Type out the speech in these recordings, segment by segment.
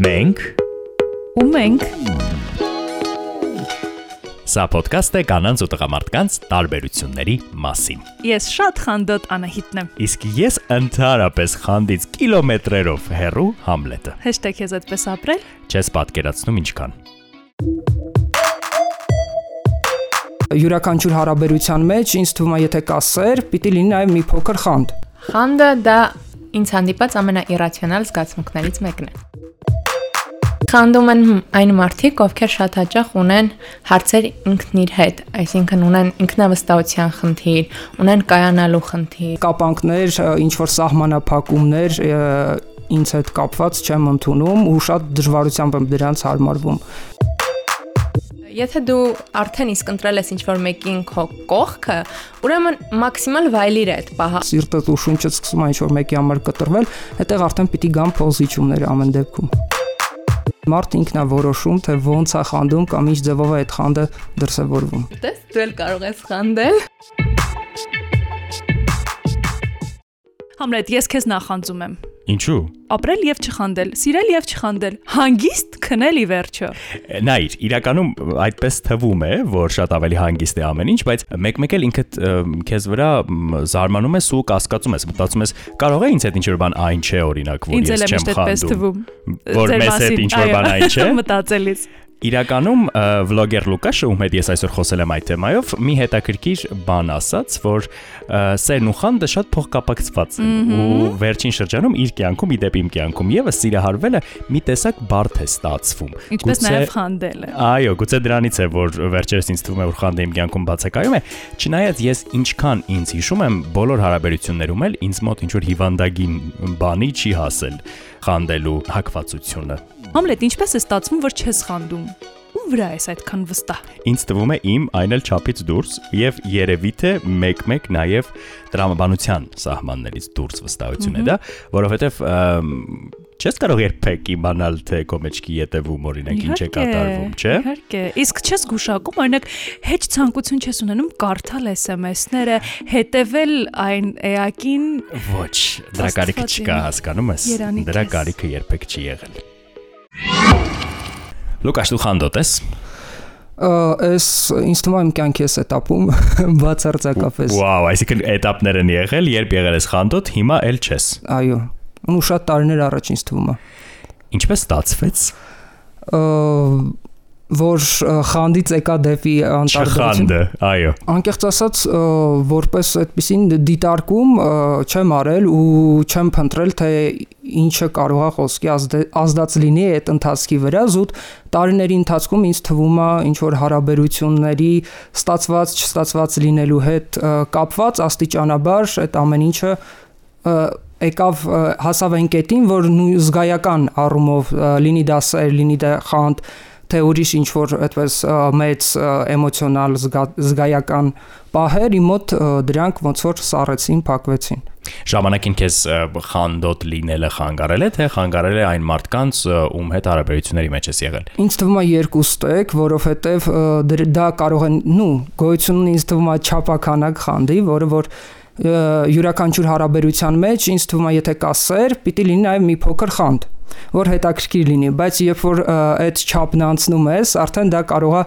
Մենք ու մենք Սա ոդկաստ է կանանց ու տղամարդկանց տարբերությունների մասին։ ես շատ խանդոտ Անահիտն եմ։ Իսկ ես ընդհանրապես խանդից կիլոմետրերով հեռու Համլետը։ Հեշտե քեզ այդպես ապրել։ Չես պատկերացնում ինչքան։ յուրաքանչյուր հարաբերության մեջ ինձ թվում է եթե կա սեր, պիտի լինի նաև մի փոքր խանդ։ Խանդը դա ինձ հանդիպած ամենաիրացիոնալ զգացմունքներից մեկն է։ Խանդում են այն մարդիկ, ովքեր շատ հաճախ ունեն հարցեր ինքն իր հետ, այսինքն ունեն ինքնավստահության խնդիր, ունեն կայանալու խնդիր։ Կապանքներ, ինչ որ սահմանափակումներ ինձ հետ կապված չեմ ընդունում ու շատ դժվարությամբ եմ դրանց հարմարվում։ Եթե դու արդեն իսկ ընտրել ես ինչ-որ մեկին քո կողքը, ուրեմն մաքսիմալ վայելիր այդ պահը։ Սիրտդ ու շունչդ սկսում է ինչ որ մեկի համար կտրվել, հետեղ արդեն պիտի գան փոզիչումներ ամեն դեպքում։ Մարդ ինքն է որոշում, թե ոնց է խանդում կամ ինչ ձևով է այդ խանդը դրսևորվում։ Տես, դու էլ կարող ես խանդել։ Համլետ, ես քեզ նախանձում եմ։ Ինչու։ Ապրել եւ չխանդել, սիրել եւ չխանդել, հանգիստ քնել ի վերջո։ Նայր, իրականում այդպես թվում է, որ շատ ավելի հանգիստ է ամեն ինչ, բայց մեկ-մեկ էլ ինքդ քեզ վրա զարմանում ես ու կասկածում ես, մտածում ես, կարող է ինձ հետ ինչ-որ բան այն չէ, օրինակ, որ ես չեմ խանդում։ Որ մեզ հետ մասին, ինչ-որ բան այն չէ։ Մտածելիս։ Իրականում վլոգեր Լուկաշը, ում հետ ես այսօր խոսել եմ այդ թեմայով, մի հետաքրքիր բան ասաց, որ սերն ու խանդը շատ փոխկապակցված են ու վերջին շրջանում իր կյանքում, ի դեպ իմ կյանքում եւս սիրահարվելը մի տեսակ բարդ է ստացվում։ Ինչպես նաեւ խանդելը։ Այո, գուցե դրանից է, որ վերջերս ինձ թվում է, որ խանդը իմ կյանքում բացակայում է, չնայած ես ինչքան ինձ հիշում եմ, բոլոր հարաբերություններում էլ ինձ մոտ ինչ որ հիվանդագին բանի չի հասել խանդելու հակվածությունը։ Համլետ, ինչպես է ստացվում, որ չես խանդում։ Ում վրա ես այդքան վստահ։ Ինձ թվում է իմ այն էլ չափից դուրս եւ երևի թե մեկ-մեկ նաեւ տրամաբանության սահմաններից դուրս վստահություն է դա, որովհետեւ չես կարող երբեք իմանալ թե քո մեջքի յետևում օրինակ ինչ է կատարվում, չէ՞։ Իհարկե։ Իսկ չես գուշակում, օրինակ, հետ ցանկություն չես ունենում կարդալ SMS-ները, հետևել այն էակին Ոչ, դրա կարիքը չկա, հասկանում ես։ Դրա կարիքը երբեք չի եղել։ Լուկաս դու խանդոտես այս ինձ թվում է իմ կյանքի էս этаպում բացարձակապես։ Վաու, այսինքն этаպներ են եղել, երբ եղել ես խանդոտ, հիմա էլ չես։ Այո։ Ու շատ տարիներ առաջ ինձ թվում է։ Ինչպես ստացվեց որ խանդից եկա դեպի անտարբերություն։ Չխանդը, այո։ Անկեղծ ասած, որպես այդպեսին դիտարկում չեմ արել ու չեմ փնտրել թե ինչը կարող է խոսքի ազդած լինի այդ ընթացքի վրա զուտ տարիների ընթացքում ինձ թվում է ինչ որ հարաբերությունների ստացված չստացված լինելու հետ կապված աստիճանաբար այդ ամեն ինչը եկավ հասավ այն կետին որ նույն զգայական առումով լինի դա սեր լինի դա խանդ թե ուրիշ ինչ որ այդպես մեծ էմոցիոնալ զգա, զգայական պահեր իմ մոտ դրանք ոնց որ սառեցին, փակվեցին։ Ժամանակին քեզ խանդոտ լինելը խանգարել է, թե խանգարել է այն մարդկանց, ում հետ հարաբերությունների մեջ ես եղել։ Ինձ թվում է երկու ստեկ, որովհետև դա կարող են, նու, գոյությունն ինձ թվում է չափականակ խանդի, որը որ ա, յուրաքանչյուր հարաբերության մեջ ինձ թվում է եթե կա սեր, պիտի լինի նաև մի փոքր խանդ որ հետաքրքիր լինի, բայց երբ որ այդ չափն անցնում ես, արդեն դա կարող է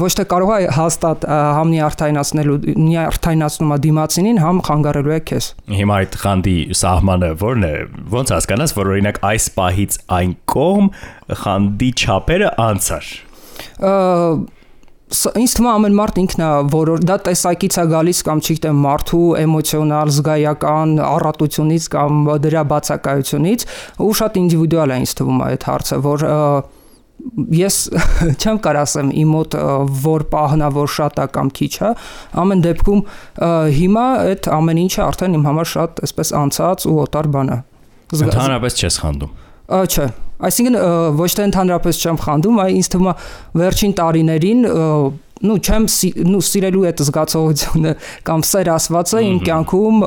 ոչ թե կարող է հաստատ ա, համ նյարդայնացնելու նյարդայնացնում է դիմացինին, համ խանգարելու է քեզ։ Հիմա այդ խանդի սահմանը ո՞րն է։ Ոնց հասկանաս, որ օրինակ այս պահից այն կողմ խանդի չափերը անցար։ ինձ թվում է ամեն մարդ ինքն է որոր դա տեսակից է գալիս կամ չգիտեմ մարդու էմոցիոնալ զգայական առատությունից կամ դրա բացակայությունից ու շատ ինդիվիդուալ է ինձ թվում է այդ հարցը որ ես չեմ կարող ասեմ իմ մոտ որ պահն է որ շատ է կամ քիչ է ամեն դեպքում հիմա այդ ամեն ինչը արդեն իմ համար շատ այսպես անցած ու օտար բան է Ընդհանրապես չես խանդում։ Ա, Չէ։ Այսինքն ոչ թե ընդհանրապես չեմ խանդում, այլ ինձ թվում է վերջին տարիներին նու չեմ նու սիրելու այդ զգացողությունը կամ սեր ասվածը իմ կյանքում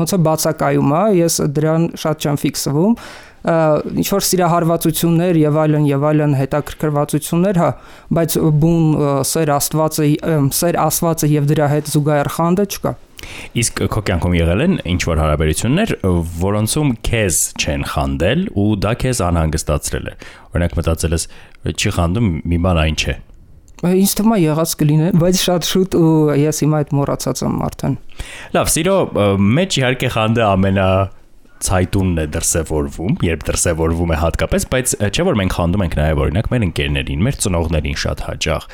ոնց է բացակայում է, ես դրան շատ չեմ ֆիքսվում ինչ որ սիրահարվածություններ եւ այլն եւ այլն հետաքրքրվածություններ, հա, բայց բուն սեր աստվածը սեր ասվածը եւ դրա հետ զուգահեռ խանդը չկա։ Իսկ քո կյանքում եղել են ինչ որ հարաբերություններ, որոնցում քեզ չեն խանդել ու դա քեզ անհանգստացրել է։ Օրինակ մտածել ես, չի խանդում, մի բան այն չէ։ Ինձ թվում է եղած կլինի, բայց շատ շուտ ու ես հիմա այդ մոռացած եմ արդեն։ Լավ, սիրո մեջ իհարկե խանդը ամենա ցայտունն է դրսևորվում, երբ դրսևորվում է հատկապես, բայց չէ որ մենք խանդում ենք նաև օրինակ մեր ընկերներին, մեր ծնողներին շատ հաճախ։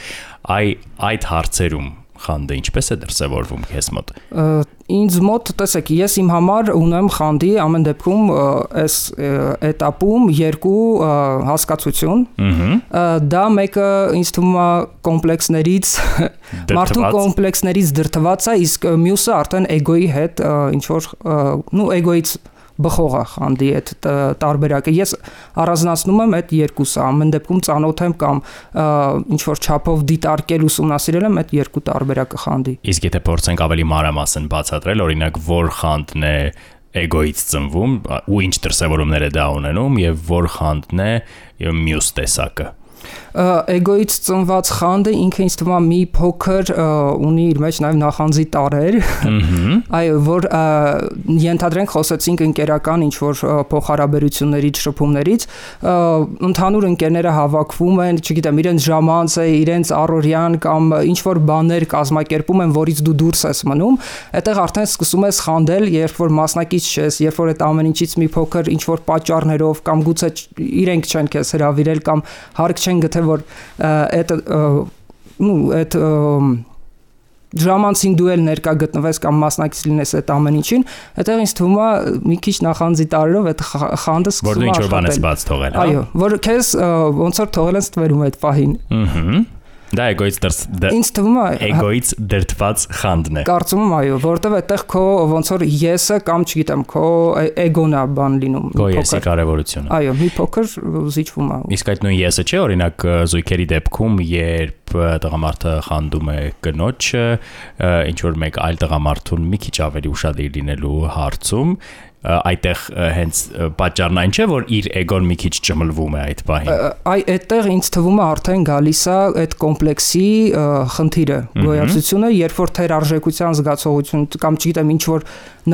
Այ այդ հարցերում խանդը ինչպես է դրսևորվում քեզ մոտ։ Ինձ մոտ, տեսեք, ես իմ համար ունեմ խանդի ամեն դեպքում այս этаպում երկու հասկացություն։ Դա մեկը ինձ թվում է կոմպլեքսներից մարդու կոմպլեքսներից դրթված է, իսկ մյուսը արդեն էգոյի հետ ինչ որ նու էգոից բխող է խանդի այդ տարբերակը։ Ես առանձնացնում եմ այդ երկուսը, ամեն դեպքում ծանոթ եմ կամ ինչ որ չափով դիտարկել ուսումնասիրել եմ այդ երկու տարբերակը խանդի։ Իսկ եթե փորձենք ավելի մանրամասն բացատրել, օրինակ, որ խանդն է էգոից ծնվում ու ինչ դրսևորումներ է դա ունենում եւ որ խանդն է մյուս տեսակը էգոից ծնված խանդը ինքը ինձ թվում է մի փոքր ունի իր մեջ նաև նախանձի տարեր։ Այո, որ ենթադրենք խոսեցինք ընկերական ինչ որ փոխհարաբերություններից, շփումներից, ընդհանուր ընկերները հավաքվում են, չգիտեմ, իրենց ժամանց է, իրենց առօրյան կամ ինչ որ բաներ կազմակերպում են, որից դու դուրս ես մնում, այդտեղ արդեն սկսում ես խանդել, երբ որ մասնակից չես, երբ որ այդ ամեն ինչից մի փոքր ինչ որ պատճառներով կամ գուցե իրենք չեն քեզ հravirել կամ հարկ չեն գտել որ այդ ну այդ ժամանցին դու էլ ներկա գտնվես կամ մասնակից լինես այդ ամեն ինչին, այդտեղ ինձ թվում է մի քիչ նախանձի տարերով այդ խանդը սկսում է աշխատել։ Որ դու ինչ որ բան ես բաց թողել, հա։ Այո, որ քեզ ոնց որ թողել ես տվերում այդ պահին։ Ահա Դա էգոից դրս Ինձ թվում է էգոից դրթված խանդն է։ Կարծում եմ այո, որովհետև այդտեղ քո ոնց որ եսը կամ չգիտեմ, քո էգոնա բան լինում։ Քո եսի կարևորությունը։ Այո, մի փոքր զիջվում է։ Իսկ այդ նույն եսը չէ, օրինակ զույգերի դեպքում, երբ տղամարդը խանդում է կնոջը, ինչ որ մեկ այլ տղամարդուն մի քիչ ավելի ուշադիր լինելու հարցում, այդտեղ հենց պատճառն այն չէ որ իր էգոն մի քիչ ճմլվում է այդ պահին այ այդտեղ ինձ թվում է արդեն գալիս է այդ կոմպլեքսի խնդիրը գոյացությունը երբ որ թերարժեքության զգացողություն կամ չգիտեմ ինչ որ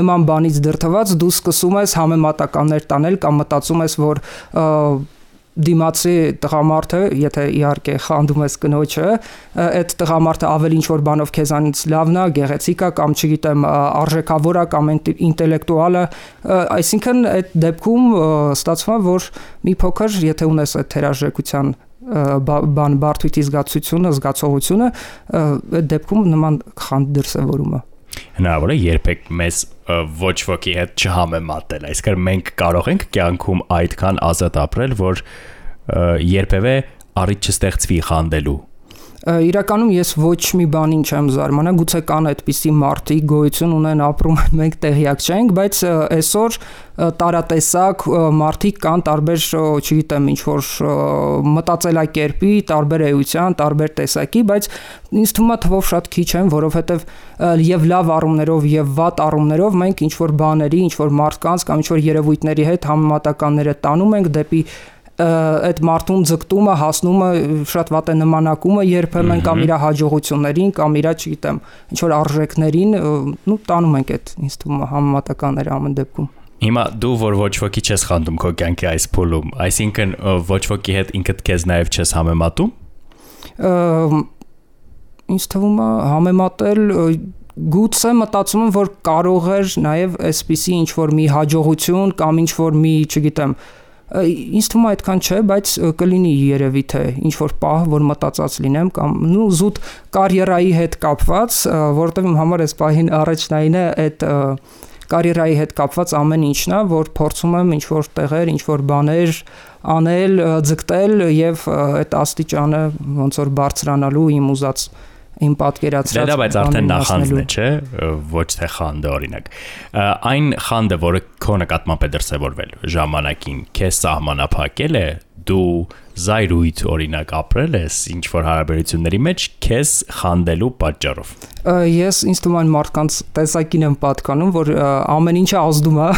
նման բանից դրթված դու սկսում ես համեմատականներ տանել կամ մտածում ես որ դիմացի տղամարդը, եթե իհարկե խանդում ես կնոջը, այդ տղամարդը ավելի ինչ որ բանով քեզանից լավն է, գեղեցիկ է կամ չգիտեմ, արժեքավոր է կամ ինտելեկտուալ է, այսինքն այդ դեպքում ստացվում է, որ մի փոքր, եթե ունես այդ թերարժեքության բան բարթույթի զգացությունը, զգացողությունը, այդ դեպքում նման խանդ դրսևորում է հնարավոր է երբեք մեզ ոչ ոքի հետ չհամեմատել այսինքն մենք կարող ենք կյանքում այդքան ազատ ապրել որ երբևէ առիթ չստեղծվի խանդելու իրականում ես ոչ մի բանին չեմ զարմանա, գուցե կան այդպիսի մարդիկ գոյություն ունեն ապրում են, մենք տեղյակ չենք, բայց այսօր տարատեսակ մարդիկ կան տարբեր, չգիտեմ, ինչ որ մտածելակերպի, տարբեր էության, տարբեր տեսակի, բայց ինձ թվում է թվով շատ քիչ են, որովհետև եւ լավ առումներով եւ վատ առումներով մենք ինչ որ բաների, ինչ որ մարդկանց կամ ինչ որ երևույթների հետ համեմատականները տանում ենք դեպի այդ մարդուն ձգտումը հասնում է շատ վատ է նմանակումը երբեմն կամ իր հաջողություններին կամ իր, չգիտեմ, ինչ որ արժեքներին, նու տանում ենք այդ ինձ թվում համեմատականները ամեն դեպքում։ Հիմա դու որ ոչ ոքի չես խանդում քո կյանքի այս փուլում, այսինքն ոչ ոքի հետ ինքդ քեզ նաև չես համեմատում։ Ինձ թվում է համեմատել գուցե մտածում եմ որ կարող էր նաև այսպիսի ինչ որ մի հաջողություն կամ ինչ որ մի, չգիտեմ, ինձ թվում է այդքան չէ, բայց կլինի երևի թե ինչ որ պահ, որ մտածած լինեմ կամ նու զուտ կարիերայի հետ կապված, որովհետև իմ համար այս պահին առաջնային է այդ կարիերայի հետ կապված ամեն ինչն է, որ փորձում եմ ինչ որ տեղեր, ինչ որ բաներ անել, ձգտել եւ այդ աստիճանը ոնց որ բարձրանալու իմ ուզած իմ պատկերացրած Դա բայց արդեն նախանձն է, չէ, ոչ թե խանդը օրինակ։ Այն խանդը, որը քո նկատմամբ է դրսևորվել ժամանակին, քեզ սահմանափակել է դու զայրույթ օրինակ ապրել ես ինչ որ հարաբերությունների մեջ քեզ խանդելու պատճառով ես ինձ թվում է մարդկանց տեսակին եմ պատկանում որ ամեն ինչը ազդում է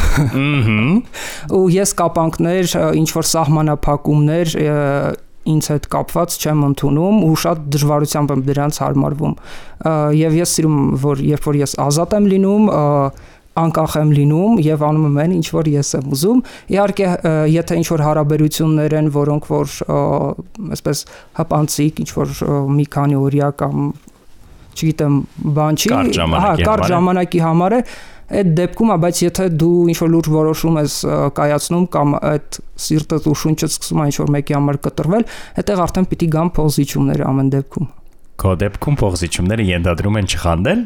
ու ես կապանքներ ինչ որ սահմանափակումներ ինձ հետ կապված չեմ ընդունում ու շատ դժվարությամբ եմ դրանց հարմարվում։ Եվ ես սիրում որ երբ որ ես ազատ եմ լինում, անկախ եմ լինում եւ անում եմ այն ինչ որ ես եմ ուզում։ Իհարկե, եթե ինչ որ հարաբերություններ են, որոնք որ այսպես հպանցիկ, ինչ որ մի քանի օրյա կամ չգիտեմ, բան չի, հա, կարճ ժամանակի համար է, այդ դեպքում, բայց եթե դու ինչ որ լուրջ որոշում ես կայացնում կամ այդ սիրտդ ու շունչդ սկսում է ինչ որ մեկի համար կտրվել, այդտեղ արդեն պիտի գան փոխզիչումները ամեն դեպքում։ Քո դեպքում փոխզիչումները ենթադրում են չխանդել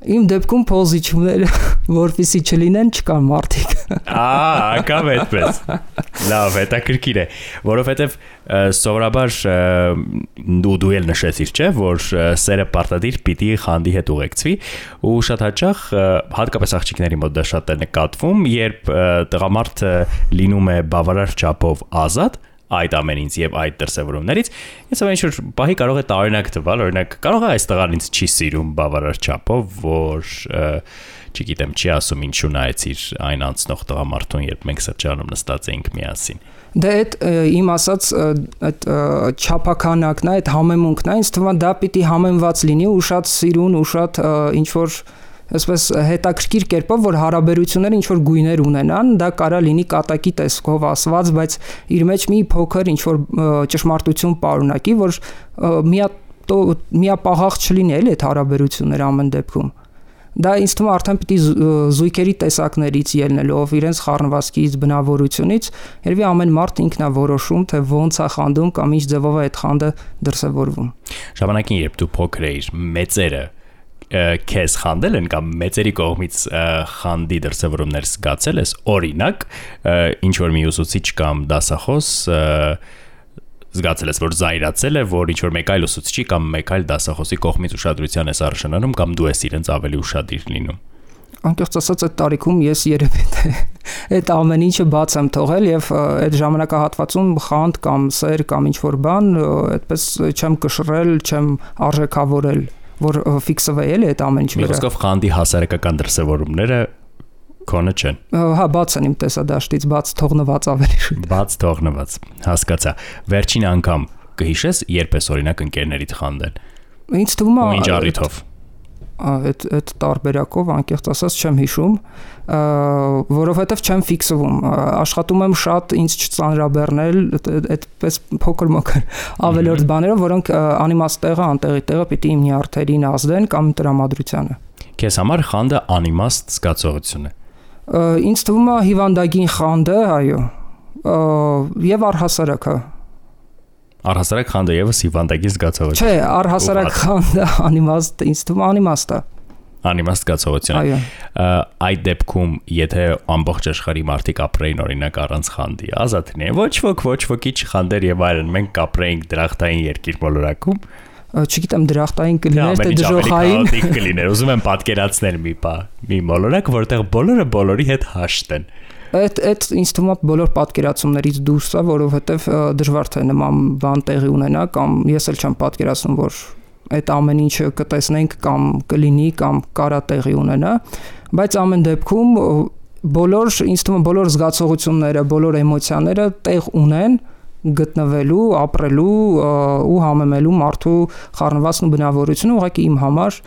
Իմ դեպքում փոզիչումները, որpիսի չլինեն, չկան մարդիկ։ Ահա, ակավ այդպես։ Լավ, հետաքրքիր է, որովհետև սովորաբար դու դու էլ նշեցիր, չէ, որ սերը պարտադիր պիտի խանդի հետ ուղեկցվի ու շատ հաճախ հատկապես աղջիկների մոտ դա շատ է նկատվում, երբ տղամարդը լինում է բավարար չափով ազատ, այդ ամենից եւ այդ դրսևորումներից ես ամեն ինչ բահի կարող է տարօրինակ տվալ օրինակ կարող է այս տղան ինձ չի սիրում բավարար չափով որ չգիտեմ չի ասում ինչու նայեցիր այն անցնող տղամարդուն երբ մենք սրճարանում նստած էինք միասին Դե այդ իմ ասած այդ չափականակն է, այդ համեմունքն է, ինձ թվում է դա պիտի համեմված լինի ու շատ սիրուն ու շատ ինչ որ այսպես հետաքրքիր կերպով, որ հարաբերությունները ինչ որ գույներ ունենան, դա կարա լինի կատակի տեսքով ասված, բայց իր մեջ մի փոքր ինչ որ ճշմարտություն պարունակի, որ միա միապաղաղ չլինի էլ այդ հարաբերությունները ամեն դեպքում դա ինձ թվում արդեն պիտի զույգերի տեսակներից ելնելով իրենց խառնվածքից բնավորությունից երևի ամեն մարդ ինքն է որոշում թե ոնց է խանդում կամ ինչ ձևով է այդ խանդը դրսևորվում ժամանակին երբ դու փոքր էիր մեծերը քեզ խանդել են կամ մեծերի կողմից խանդի դրսևորումներ զգացել ես օրինակ ինչ որ մի ուսուցիչ կամ դասախոս զգացել ես որ զայրացել է որ ինչ որ մեկ այլ ուսուցչի կամ մեկ այլ դասախոսի կողմից ուշադրության ես արժանանում կամ դու ես իրենց ավելի ուշադիր լինում անկեղծ ասած այդ տարիքում ես երևի թե այդ ամեն ինչը բաց եմ թողել եւ այդ ժամանակահատվածում խանդ կամ սեր կամ ինչ որ բան այդպես չեմ կշռել, չեմ արժեքավորել որ ֆիքսվե էլ է այդ ամեն ինչը։ Միկոսկով խանդի հասարակական դրսևորումները քոնը չեն։ Հա, բաց են իմ տեսադաշտից, բաց թողնված ավելի շուտ։ Բաց թողնված։ Հասկացա։ Վերջին անգամ կհիշես, երբ ես օրինակ ընկերներիդ խանդել։ Ինձ թվում է Ինչ առիթով այդ այդ տարբերակով անկեղծ ասած չեմ հիշում, որովհետև չեմ ֆիքսվում։ Աշխատում եմ շատ ինձ չծանրաբեռնել այդպես փոքր-մոքր ավելորդ բաներով, որոնք անիմաստ տեղը, անտեղի տեղը պիտի իմ նյարդերին ազդեն կամ տրամադրությանը։ Քեզ համար խանդը անիմաստ զգացողություն է։ Ինձ թվում է հիվանդագին խանդը, այո, եւ առհասարակը Առհասարակ խանդը եւս հիվանդագի զգացողություն։ Չէ, առհասարակ խանդը անիմաստ, ինձ թվում անիմաստ է։ Անիմաստ զգացողություն։ Այո։ Այդ դեպքում, եթե ամբողջ աշխարհի մարդիկ ապրեին օրինակ առանց խանդի, ազատին, ոչ ոք ոչ ոքի չխանդեր եւ այլն, մենք կապրեինք դրախտային երկիր մոլորակում, չգիտեմ դրախտային կլիներ թե դժոխային կլիներ ուզում եմ պատկերացնել մի բա մի մոլորակ որտեղ բոլորը բոլորի հետ հաշտ են Այդ այդ ինձ թվում է բոլոր պատկերացումներից դուրս է, որովհետև դժվար թե նման բան տեղի ունենա կամ ես էլ չեմ պատկերացնում, որ այդ ամեն ինչը կտեսնենք կամ կլինի կամ կարա տեղի ունենա, բայց ամեն դեպքում բոլոր ինձ թվում բոլոր զգացողությունները, բոլոր էմոցիաները տեղ ունեն գտնվելու, ապրելու ու համեմելու մարդու խառնվածն ու բնավորությունը ուղղակի իմ համար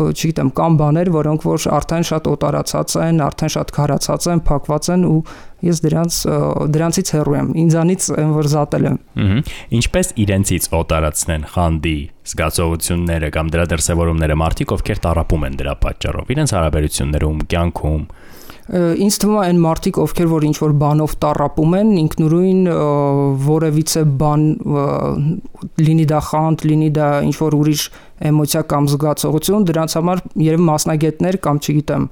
չգիտեմ, կամ բաներ, որոնք որ արդեն շատ օտարացած են, արդեն շատ քարացած են, փակված են ու ես դրանց դրանցից հեռու եմ։ Ինձանից եմ որ զատել եմ։ Ահա։ Ինչպես իրենցից օտարացնեն խանդի զգացողությունները կամ դրա դրսևորումները մարդիկ, ովքեր տարապում են դրա պատճառով, իրենց հարաբերություններում, կյանքում, ինձ թվում է այն մարդիկ, ովքեր որ ինչ որ բանով տարապում են, ինքնուրույն որևիցե բան լինի դա խանդ, լինի դա ինչ որ ուրիշ էմոցիա կամ զգացողություն, դրանց համար երբ մասնագետներ կամ չգիտեմ,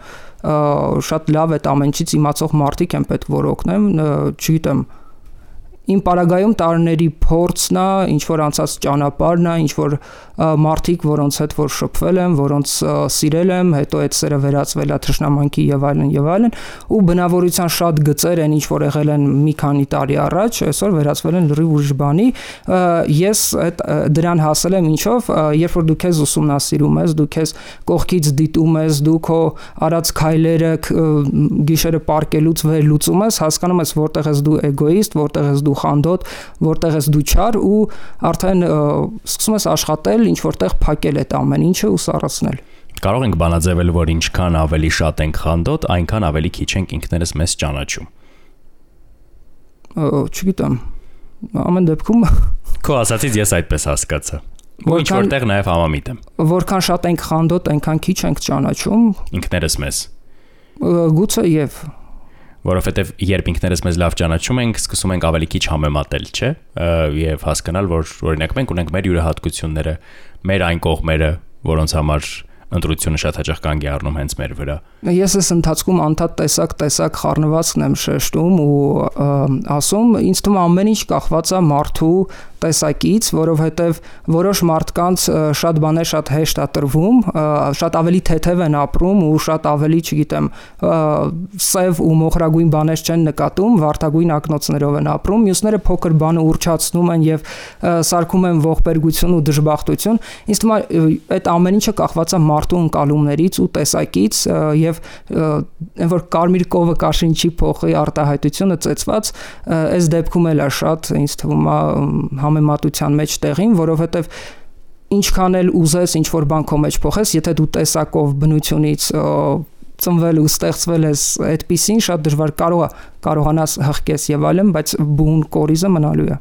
շատ լավ այդ ամենից իմացող մարդիկ են պետք որ օգնեն, չգիտեմ, իմ պարագայում տարիների փորձն է, ինչ որ անցած ճանապարհն է, ինչ որ մարդիկ, որոնց հետ որ շփվել եմ, որոնց սիրել եմ, հետո այդ սերը վերածվել է թշնամանքի եւ այլն եւ այլն, ու բնավորության շատ գծեր են ինչ որ եղել են մի քանի տարի առաջ, այսօր վերածվել են լրիվ ուրիշ բանի։ Ես այդ դրան հասել եմ ինչով, երբ որ դու քեզ ուսումնասիրում ես, դու քեզ կողքից դիտում ես, դու քո արած քայլերը գիշերը պարկելուց վեր լուծում ես, հասկանում ես որտեղ ես դու էգոիստ, որտեղ ես դու խանդոտ, որտեղ ես դու չար ու արդեն սկսում ես աշխատել ինչ որտեղ փակել այդ ամեն ինչը ու սառացնել։ Կարող ենք բանաձևել, որ ինչքան ավելի շատ ենք խանդոտ, այնքան ավելի քիչ ենք ինքներս մեզ ճանաչում։ Չգիտեմ։ Ամեն դեպքում Քո ասացից ես այդպես հասկացա։ ինչ որտեղ նաև համամիտ եմ։ Որքան շատ ենք խանդոտ, այնքան քիչ ենք ճանաչում ինքներս մեզ։ Գուցե եւ որովհետև երբ ինքներս մեզ լավ ճանաչում ենք, սկսում ենք ավելի քիչ համեմատել, չէ՞, եւ հասկանալ, որ օրինակ մենք ունենք մեր յուրահատկությունները, մեր այն կողմերը, որոնց համար ընտրությունը շատ հաճախ կանգ է առնում հենց մեր վրա։ Ես ես ընթացքում անդադ տեսակ տեսակ խառնվածքն եմ շեշտում ու ասում, ինձ թվում ամեն ինչ կախված է մարդու տեսակից, որովհետև որոշ մարդկանց շատ բաներ շատ հեշտ է տրվում, շատ ավելի թեթև են ապրում ու շատ ավելի, չգիտեմ, սև ու մոխրագույն բաներ չեն նկատում, վարդագույն ակնոցներով են ապրում, մյուսները փոքր բանը ուրճացնում են եւ սարքում են ողբերգություն ու դժբախտություն։ Ինձ թվում է այդ ամեն ինչը կախված է մարդու ընկալումներից ու տեսակից եւ այն որ կարմիր կովը կաշին չի փոխի արտահայտությունը ծեծված, այս դեպքում էլ է շատ ինձ թվում է համեմատության մեջ տեղին, որովհետև ինչքան էլ ուզես ինչ որ բան քո մեջ փոխես, եթե դու տեսակով բնությունից ծնվել ու ստեղծվել ես այդպեսին շատ դժվար կարող է կարողանաս հղկես եւ այլն, բայց բուն կորիզը մնալու է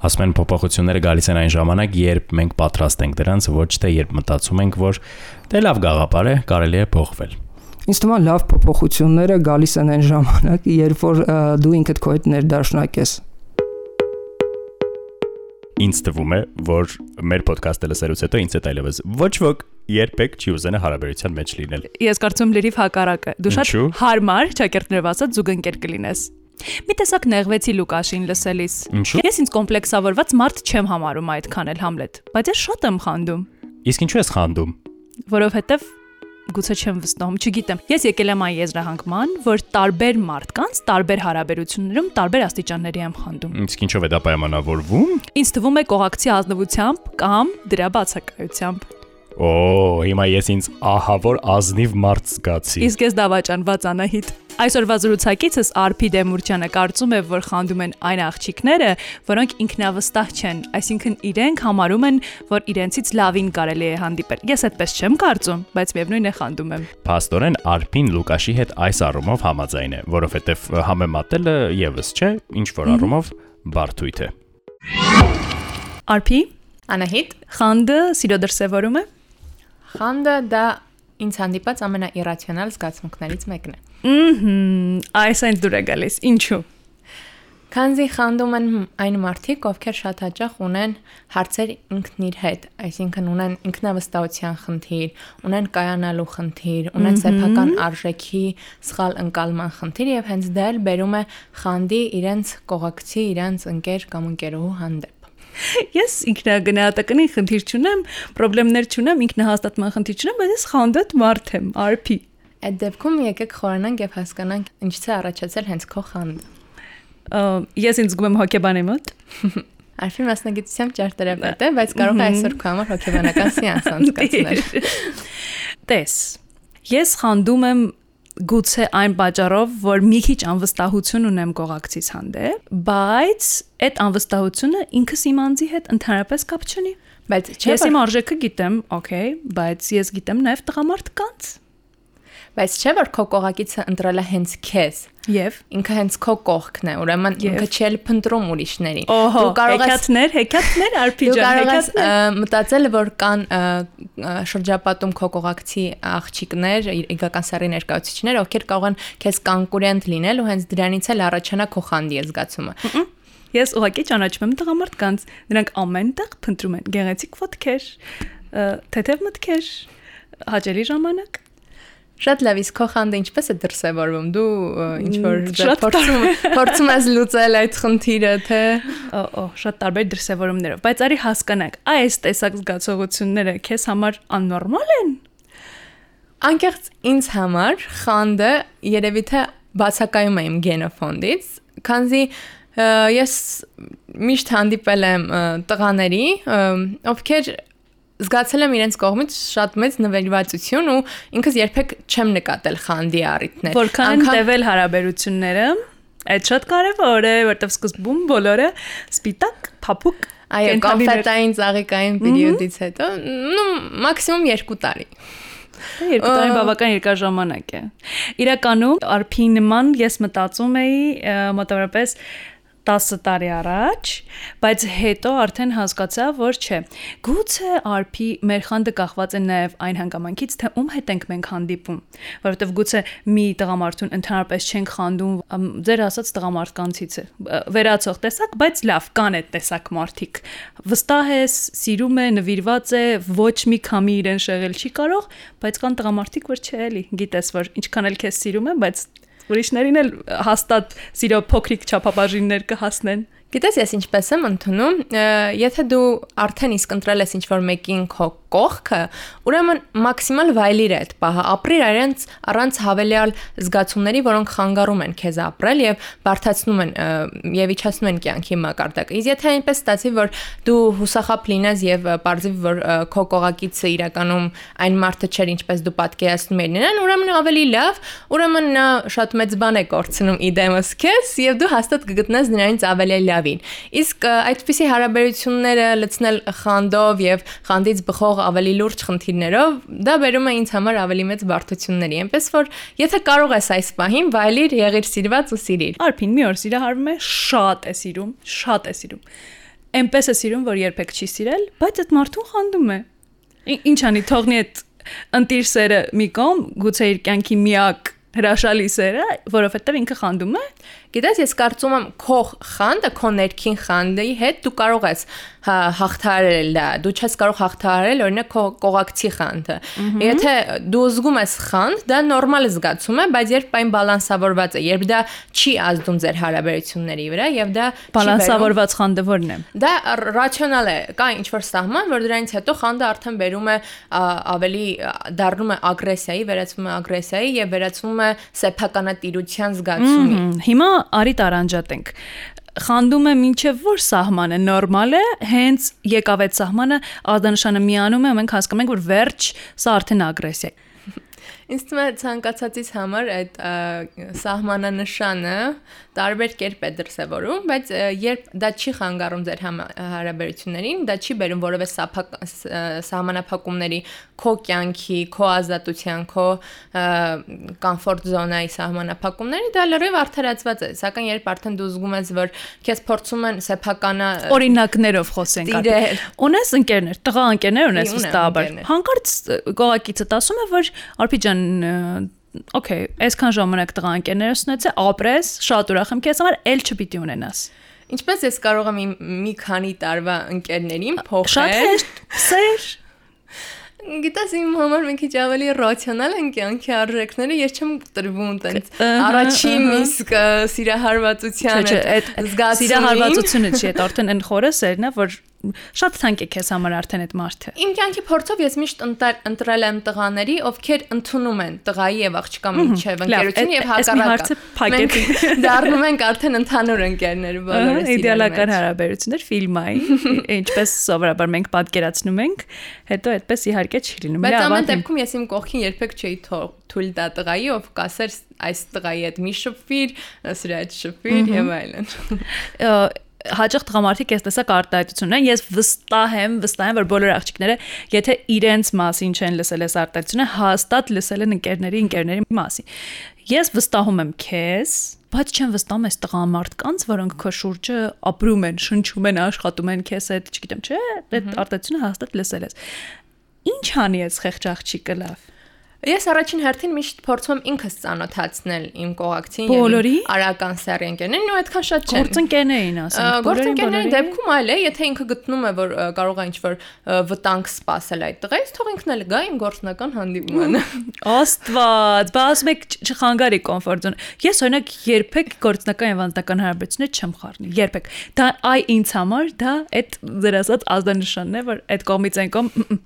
ասում են փոփոխությունները գալիս են այն ժամանակ, երբ մենք պատրաստ ենք դրանց, ոչ թե երբ մտածում ենք, որ դե լավ գաղափար է, կարելի է փոխվել։ Ինձ թվում է լավ փոփոխությունները գալիս են այն ժամանակ, երբ որ դու ինքդ քո հետ ներդաշնակ ես ինձ թվում է, որ մեր ոդքասթը լսելուց հետո ինձ հետ այլևս ոչ ոք երբեք չի ուզենա հարաբերության մեջ լինել։ Ես կարծում լրիվ հակառակը։ Դու շատ հարմար, ճակերտներով ասած զուգընկեր կլինես։ Մի տեսակ նեղվեցի Լուկաշին լսելիս։ Ես ինձ կոմպլեքսավորված մարդ չեմ համարում այդքան էլ Համլետ, բայց ես շատ եմ խանդում։ Իսկ ինչու ես խանդում։ Որովհետև գուցե չեմ վստահում, չգիտեմ։ Ես եկել եմ այն եզրահանգման, որ տարբեր մարդկանց, տարբեր հարաբերություններում տարբեր աստիճանների եմ խանդում։ Իսկ ինչով է դա պայմանավորվում։ Ինձ թվում է կողակցի ազնվությամբ կամ դրա բացակայությամբ։ Օ, հիմա ես ինձ ահա որ ազնիվ մարդ զգացի։ Իսկ ես դավաճանված Անահիտ։ Այսօրվա զրուցակիցս Արփի Դեմուրճյանը կարծում է, որ խանդում են այն աղջիկները, որոնք ինքնավստահ չեն, այսինքն իրենք համարում են, որ իրենցից լավին կարելի է հանդիպել։ Ես այդպես չեմ կարծում, բայց միևնույն է խանդում եմ։ Փաստորեն Արփին Լուկաշի հետ այս առումով համաձայն է, որովհետև համեմատելը եւս չէ, ինչ որ առումով բարթույթ է։ Արփի Անահիտ խանդը սիրո դրսևորում է։ Խանդը դա ինձ հանդիպած ամենաիրացիոնալ զգացմունքներից մեկն է։ Ահմ, այս այն դուր է գալիս։ Ինչու։ Քանզի խանդում են այն մարդիկ, ովքեր շատ հաճախ ունեն հարցեր ինքն իր հետ, այսինքն ունեն ինքնավստահության խնդիր, ունեն կայանալու խնդիր, ունեն սեփական արժեքի սխալ ընկալման խնդիր եւ հենց դա էլ բերում է խանդի իրենց կողակցի, իրենց ընկեր կամ ընկերուհու հանդեպ։ Ես ինքնագնահատականի խնդիր չունեմ, խնդիրներ չունեմ, ինքնահաստատման խնդիր չունեմ, բայց ես խանդոտ մարդ եմ, արփի։ Այդ դեպքում եկեք խորանանք եւ հասկանանք ինչից է առաջացել հենց քո խանդը։ Ես ինձ զգում եմ հոկեբանի մոտ։ Արփի մասնագիտությամբ ճարտարապետ է, բայց կարող է այսօր քո համար հոկեբանական սեանս անցկացնել։ Տես։ Ես խանդում եմ գուցե այն պատճառով, որ մի քիչ անվստահություն ունեմ կողակցից հանդեպ, բայց այդ անվստահությունը ինքս իմ անձի հետ ընդհանրապես կապ չունի։ Բայց ես իմ արժեքը գիտեմ, օքեյ, բայց ես գիտեմ նաև տղամարդ կանց բայց չէ որ քո կողակիցը ընտրել է հենց քեզ եւ ինքը հենց քո կողքն է ուրեմն ինքը չի էլ փնտրում ուրիշներին դու կարող ես հեքիաթներ հեքիաթներ արփիջան հեքիաթներ մտածել որ կան շրջապատում քո կողակցի աղջիկներ իգական սերի ներկայացուցիչներ ովքեր կարող են քեզ կոնկուրենտ լինել ու հենց դրանից էլ առաջանա քո խանդի զգացումը Ես ուղղակի ճանաչում եմ տղամարդկանց։ Նրանք ամենտեղ փնտրում են գեղեցիկ ֆոտքեր, թեթև մտքեր, հաճելի ժամանակ Շատ լավ, իսկ քո խանդը ինչպես է դրսևորվում։ Դու ինչ որ փորձում փորձում ես լուծել այդ խնդիրը, թե օ, շատ տարբեր դրսևորումներով, բայց արի հասկանանք, այս տեսակ զգացողությունները քեզ համար աննորմալ են։ Անկեղծ ինձ համար խանդը երևի թե բացակայում է իմ գենոֆոնդից, քանզի ես միշտ հանդիպել եմ տղաների, ովքեր զգացել եմ իրենց կողմից շատ մեծ նվիրվածություն ու ինքս երբեք չեմ նկատել խանդի առիթներ։ Որքան են տևել հարաբերությունները։ Այդ շատ կարևոր է, որտեվ սկզբում բոլորը սպիտակ, փափուկ Այո, կոնֆետային ծաղիկային պերիոդից հետո, նո մաքսիմում 2 տարի։ Երկու տարի բավական երկար ժամանակ է։ Իրականում արփի նման ես մտածում էի մոտավորապես 10 տարի առաջ, բայց հետո արդեն հասկացա, որ չէ։ Գուցե արփի մեր խանդը կախված է նաև այն հանգամանքից, թե ում հետ ենք մենք հանդիպում, որովհետև գուցե մի տղամարդուն ընդհանրապես չենք խանդում, ձեր ասած տղամարդկանցից է։ Վերացող տեսակ, բայց լավ, կան այդ տեսակ մարդիկ։ Վստահ ես, սիրում է, նվիրված է, ոչ մի քամի իրեն շեղել չի կարող, բայց կան տղամարդիկ, որ չէ էլի, գիտես, որ ինչքան էլ քեզ սիրում են, բայց ուրիշներին էլ հաստատ սիրո փոքրիկ չափաբաժիններ կհասնեն։ Գիտես, ես ինչպես եմ ընդունում, եթե դու արդեն իսկ ընտրել ես ինչ-որ մեկին քո կողքը, ուրեմն մաքսիմալ վայելիր այդ պահը, ապրիր առանց առանց հավելյալ զգացումների, որոնք խանգարում են քեզ ապրել եւ բարթացնում են եւ իջացնում են կյանքի մակարդակը։ Իսկ եթե այնպես ստացի, որ դու հուսախապ լինես եւ բարձի որ քո կողակիցը իրականում այն մարդը չէր, ինչպես դու պատկերացնում ես նրան, ուրեմն ավելի լավ, ուրեմն նա շատ մեծ բան է կորցնում իդեմս քեզ եւ դու հաստատ կգտնես նրանից ավելի լավին։ Իսկ այդպիսի հարաբերությունները լցնել խանդով եւ խանդից բխող ավելի լուրջ խնդիրներով, դա բերում է ինձ համար ավելի մեծ բարդությունների։ Էնպես որ եթե կարող ես այս պահին վայելիր, եղիր սիրված ու սիրիր։ Արփին մի օր սիրահարվում է, շատ է սիրում, շատ է սիրում։ Էնպես է սիրում, որ երբեք չի սիրել, բայց այդ մարդուն խանդում է։ Ինչ անի, թողնի այդ ընտիր սերը մի կողմ, գուցե իր կյանքի միակ հրաշալի սերը, որովհետև ինքը խանդում է, Գիտես, ես կարծում եմ քո խանդը, քո ներքին խանդի հետ դու կարող ես հա, հաղթահարել դա։ Դու չես կարող հաղթահարել օրինակ քո կողակցի խանդը։ Եթե դու զգում ես խանդ, դա նորմալ զգացում է, բայց երբ այն բալանսավորված է, երբ դա չի ազդում ձեր հարաբերությունների վրա եւ դա բալանսավորված խանդը ո՞րն է։ Դա ռացիոնալ է։ Կա ինչ որ սահման, որ դրանից հետո խանդը արդեն բերում է ավելի դառնում է ագրեսիայի, վերածվում է ագրեսիայի եւ վերածվում է սեփականատիրության զգացումի։ Հիմա արի տարանջատենք խանդում է մինչև որ սահմանը նորմալ է, հենց եկավ այդ սահմանը, ադանշանը միանում է, մենք հասկանում ենք, որ վերջ սա արդեն ագրեսիա է։ Ինձ թվում է ցանկացածից համար այդ սահմանանշանը տարբեր կերպ է դրսևորում, բայց երբ դա չի խանգարում ձեր հարաբերություններին, դա չի բերում որևէ սահմանափակումների քո կյանքի, քո ազատության, քո կոմֆորտ զոնայի սահմանափակումների, դա լրիվ արդարացված է, սակայն երբ արդեն դու զգում ես, որ քեզ փորձում են սեփականա օրինակներով խոսենք, ունես ընկերներ, տղա ընկերներ ունես վստահաբար։ Հանկարծ գողակիցը ասում է, որ Արփի ջան Okay, այսքան ժամանակ տղա ընկերներս ունեցե, ապրես, շատ ուրախ եմ քեզ համար, ել չպիտի ունենաս։ Ինչպես ես կարող եմ մի քանի տարվա ընկերներին փոխել։ Շատ հեշտ, սեր Գիտես իմ համար մի քիչ ավելի ռացիոնալ են կյանքի արժեքները, ես չեմ տրվում տենց առաջին իսկ սիրահարվածության այդ զգացումը։ Սիրահարվածությունը չի, այդ արդեն այն խորը սերն է, որ շատ թանկ է քեզ համար արդեն այդ մարդը։ Իմ կյանքի փորձով ես միշտ ընտրել եմ տղաների, ովքեր ընդունում են տղայի եւ աղջկա միջև ընկերություն եւ հակառակը։ Մենք դառնում ենք արդեն ընդհանուր ընկերներ բոլորս։ Իդեալական հարաբերություններ ֆիլմային, ինչպես սովորաբար մենք պատկերացնում ենք, հետո այդպես իհարկե չի լինում։ Բայց ամեն դեպքում ես իմ կողքին երբեք չէի թույլ տա տղայի, ով կասեր այս տղայի հետ մի շփվիր, սրա հետ շփվիր եւ այլն հաճախ տղամարդիկ այս տեսակ արտահայտություն ունեն։ Ես վստահ եմ, վստահ եմ, որ բոլոր աղջիկները, եթե իրենց մասին չեն լսել այս արտահայտությունը, հաստատ լսել են ընկերների, ընկերների մասին։ Ես վստահում եմ քեզ, բայց չեմ վստահում այս տղամարդկանց, որոնք քո շուրջը ապրում են, շնչում են, աշխատում են քեզ հետ, չգիտեմ, չէ, այդ արտահայտությունը հաստատ լսել ես։ Ինչ անի այս խեղճ աղջիկը լավ։ Ես առաջին հերթին միշտ փորձում եմ ինքս ծանոթացնել իմ կողակցին եւ արական սեռ ընկերներին ու այդքան շատ չեն։ Գործընկերն էին ասում։ Գործընկերների դեպքում այլ է, եթե ինքը գտնում է, որ կարող է ինչ-որ վտանգ սպասել այդ տղայից, թող ինքն էլ գա իմ գործնական հանդիպմանը։ Աստված, բացում եք չխանգարի կոմֆորտ զոն։ Ես օրինակ երբեք գործնական եւ անձնական հարաբերություններ չեմ խառնի, երբեք։ Դա այ ինձ համար դա այդ դրասած ազդանշանն է, որ այդ կողմից այն կողմ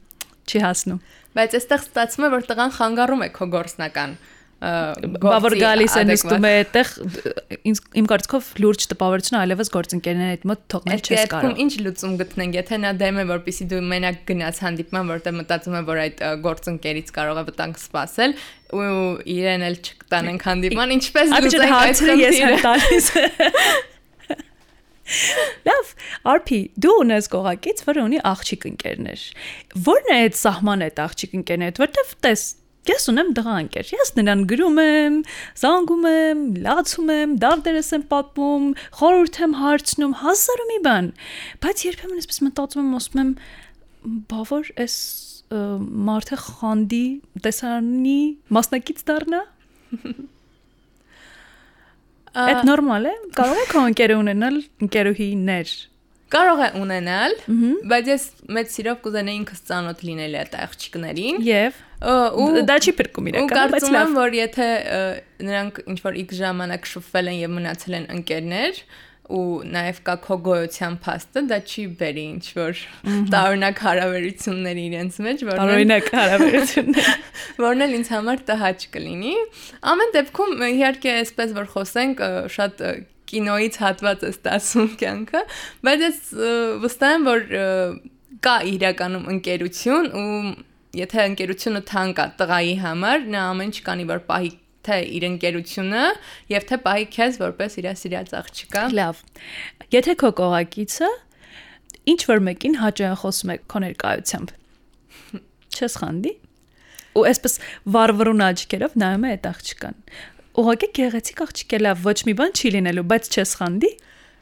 չի հասնում բայց այստեղ ստացվում է որ տղան խանգարում է քո գործնական բա որ գալիս է նստում է այդտեղ ինձ իմ կարծիքով լուրջ տպավորությունը այլևս գործընկերներին այդ մոտ թողնել չես կարող։ Այդ դեպքում ինչ լուծում գտնենք, եթե նա դեմ է որպեսի դու մենակ գնաց հանդիպման, որտեղ մտածում է որ այդ գործընկերից կարող է վտանգ սպասել ու իրեն էլ չկտանենք հանդիպման, ինչպես լուծենք այդ հարցը ես եմ տալիս։ Լավ, RP, դու ունես գողակից, որը ունի աղջիկ ընկերներ։ Որն է այդ սահմանը այդ աղջիկ ընկերները, որտեվ տես Ես ունեմ դղա ընկեր։ Ես նրան գրում եմ, զանգում եմ, լացում եմ, դարդերս եմ պատմում, խորհուրդ եմ հարցնում, հազար ու մի բան։ Բայց երբեմն էսպես մտածում եմ, ասում եմ, բավար էս մարդը խանդի տեսարանի մասնակից դառնա։ Այդ նորմալ է։ Կարող է քո ընկերը ունենալ ընկերուհիներ կարող է ունենալ, բայց ես մեծ սիրով կուզենայի ինքս ծանոթ լինել այդ աղջիկներին։ Եվ ու դա չի փրկում իրականում, բայց լավ։ որ եթե նրանք ինչ որ X ժամանակ շփվել են եւ մնացել են ընկերներ, ու նաև կա քո գոյության փաստը, դա չի բերի ինչ որ տարօրինակ հարաբերություններ իրենց մեջ, որն տարօրինակ հարաբերություններ, որն էլ ինձ համար տհաճ կլինի։ Ամեն դեպքում իհարկե այսպես որ խոսենք, շատ կինոից հատված է ստացում կյանքը, բայց ես վստահ եմ, որ կա իրականում ընկերություն ու եթե ընկերությունը թանկ է տղայի համար, նա ամեն ինչ կանի որ պահի թե իր ընկերությունը եւ թե պահի քեզ որպես իր սիրած աղջիկա։ Լավ։ Եթե քո կողակիցը ինչ որ մեկին հաճախ խոսում է քո ներկայությամբ։ Չես խանդի։ Ու այսպես վարվռուն աչքերով նայում է այդ աղջկան ուղղակի գեղեցիկ աղջիկ է լավ, ոչ մի բան չի լինելու, բայց չես խանդի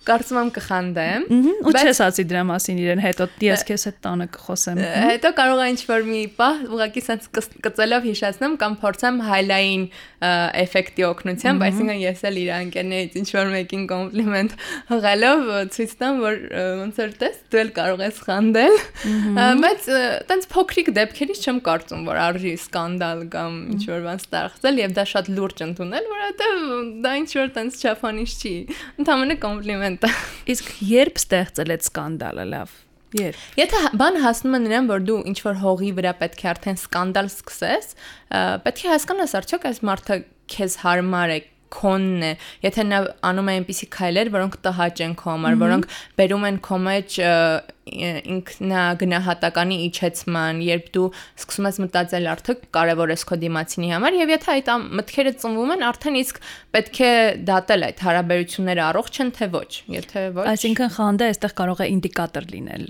կարծում եմ կխանդեմ։ Ու չես ասի դրա մասին իրեն, հետո ես քեզ հետ տանը կխոսեմ։ Հետո կարող է ինչ-որ մի պահ ուղղակի sense կծելով հիշացնեմ կամ փորձեմ highline էֆեկտի օգնությամբ, այսինքն ես էլ իր անկերներից ինչ-որ մեկին կոմպլիմենտ հղելով ցույց տամ, որ ոնց որ տես, դու էլ կարող ես խանդել։ Բայց տենց փոքրիկ դեպքերից չեմ կարծում, որ արժի սկանդալ կամ ինչ-որ բան ստեղծել եւ դա շատ լուրջ ընդունել, որովհետեւ դա ինչ-որ տենց չափանիշ չի։ Ընդհանրապես կոմպլիմենտ կոմենտը։ Իսկ երբ ստեղծել այդ սկանդալը լավ։ Երբ։ Եթե բան հասնում է նրան, որ դու ինչ որ հողի վրա պետք է արդեն սկանդալ սկսես, պետք է հասկանաս արդյոք այս մարդը քեզ հարմար է, քոնն է, եթե նա անում է այնպիսի քայլեր, որոնք տհաճ են քո համար, որոնք բերում են քո մեջ ինքնագնահատականի իջեցման, երբ դու սկսում ես մտածել արդյոք կարևոր ես քո դիմացինի համար եւ եթե այդ մտքերը ծնվում են, արդեն իսկ պետք է դատել այդ հարաբերությունները առողջ են թե ոչ, եթե ոչ։ Այսինքն խանդը այստեղ կարող է ինդիկատոր լինել։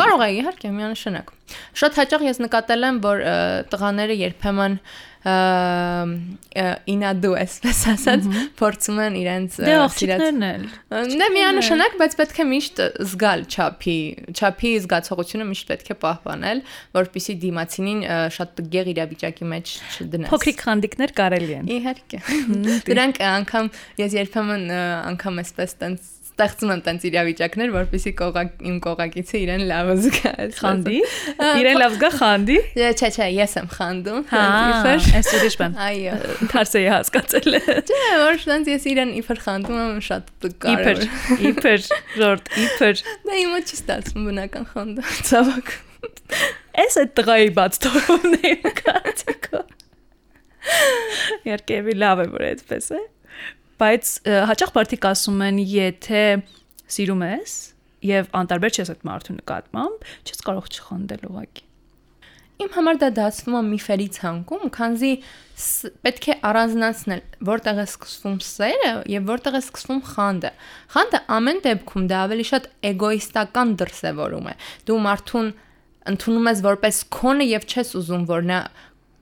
Կարող է իհարկե միանշանակ։ Շատ հաճախ ես նկատել եմ, որ տղաները երբեմն ինադու էսպես ասած փորձում են իրենց դե էլ դե միանշանակ բայց պետք է միշտ զգալ չափի չափի զգացողությունը միշտ պետք է պահպանել որpիսի դիմացինին շատ տգեղ իրավիճակի մեջ չդնես փոքրիկ խանդիկներ կարելի են իհարկե դրանք անգամ ես երբեմն անգամ էսպես տենց ստեղծում եմ տենց իրավիճակներ, որպեսզի կողակ իմ կողակիցը իրեն լավ զգա։ Խանդի։ Իրեն լավ զգա խանդի։ Չէ, չէ, ես եմ խանդում։ Հա, այս ուրիշ բան։ Այո։ Թարսեի հասկացել։ Չէ, որ տենց ես իրեն իբր խանդում եմ շատ կարևոր։ Իբր, իբր, ժորտ, իբր։ Դա իմը չի ստացվում բնական խանդը, ցավոք։ Էս է տղայի բաց թողումն է կարծիքով։ Երկեւի լավ է որ այդպես է բայց հաճախ մարդիկ ասում են, եթե սիրում ես եւ անտարբեր չես այդ մարդու նկատմամբ, չես կարող չխանդել ուղակի։ Իմ համար դա դասվում է միֆերի ցանկում, քանզի պետք է առանձնացնել որտեղ է սկսվում սերը եւ որտեղ է սկսվում խանդը։ Խանդը ամեն դեպքում դա ավելի շատ էգոիստական դրսևորում է։ Դու մարդուն ընդունում ես որպես քոնը եւ չես ուզում որ նա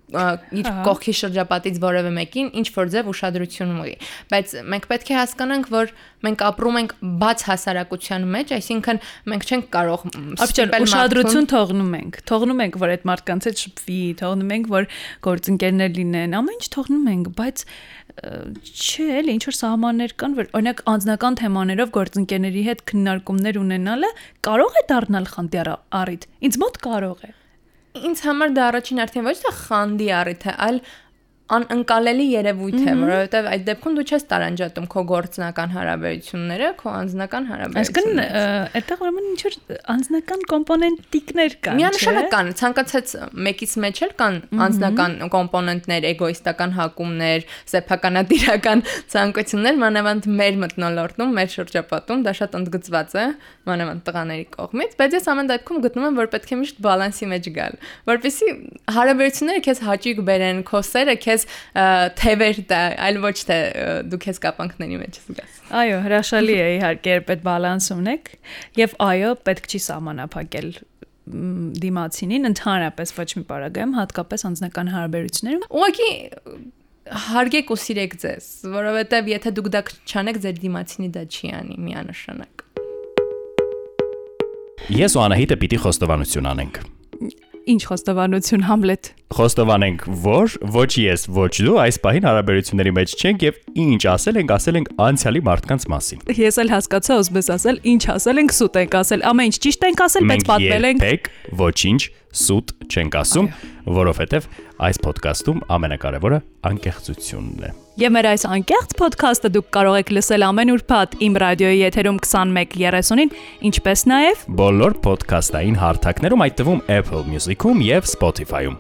իր կողքի շրջապատից որևէ մեկին ինչ որ ձև ուշադրություն ունի բայց մենք պետք է հասկանանք որ մենք ապրում ենք բաց հասարակության մեջ այսինքն մենք չենք կարող ապչել ուշադրություն թողնում ենք թողնում ենք որ այդ մարդկանց հետ շփվի թողնում ենք որ գործընկերներ լինեն ամեն ինչ թողնում ենք բայց չէ, էլի ինչ որ սահմաններ կան, որ օրինակ անձնական թեմաներով գործընկերների հետ քննարկումներ ունենալը կարող է դառնալ խանդի առիթ։ Ինձ մոտ կարող է ինձ համար դա առաջին արդեն ոչ թե խանդի առիթ է, այլ անընկալելի երևույթ է, որովհետև այդ դեպքում դու չես տարանջատում քո գործնական հարաբերությունները, քո անձնական Այսինքն հարաբերությունները։ այդտեղ ուրեմն ինչ որ անձնական կոմպոնենտիկներ կան, Միանշանակ կան, ցանկացած մեկից մեջ էլ կան անձնական կոմպոնենտներ, էգոիստական հակումներ, սեփականատիրական ցանկություններ, մանավանդ մեր մտնոլորտում, մեր շրջապատում դա շատ ընդգծված է, մանավանդ տղաների կողմից, բայց ես ամեն դեպքում գտնում եմ, որ պետք է միշտ բալանսի մեջ գալ, որպեսզի հարաբերությունները քեզ հաճույք բերեն, քո սերը քեզ ը, թևեր տա, այլ ոչ թե դու քեզ կապանքների մեջ զգաս։ Այո, հրաշալի է իհարկե, երբ այդ բալանս ունեք, եւ այո, պետք չի սահմանափակել դիմացինին ընդհանրապես ոչ մի պարագայում, հատկապես անձնական հարաբերություններում։ Ուղղակի հարգեք ու սիրեք ձեզ, որովհետև եթե դուք դա չանեք, ձեր դիմացինի դա չի անի միանշանակ։ Ես ու Անահիտը պիտի խոստովանություն անենք։ Ինչ խոստովանություն Համլետ։ Խոստովանենք, որ ոչ ես, ոչ դու այս պահին հարաբերությունների մեջ չենք եւ ինչ ասել ենք, ասել ենք անցյալի մարդկանց մասին։ Ես էլ հասկացա, ուզում ասել, ինչ ասել ենք, սուտ ենք ասել, ամեն ինչ ճիշտ ենք ասել, բայց պատմել ենք երբեք ոչինչ սուտ չենք ասում, որովհետեւ այս ոդկասթում ամենակարևորը անկեղծությունն է։ Եվ մեր այս անկեղծ ոդքասթը դուք կարող եք լսել ամեն ուրբաթ իմ ռադիոյի եթերում 21:30-ին, ինչպես նաև Բոլոր ոդկասթային հարթակներում, այդ թվում Apple Music-ում եւ Spotify-ում։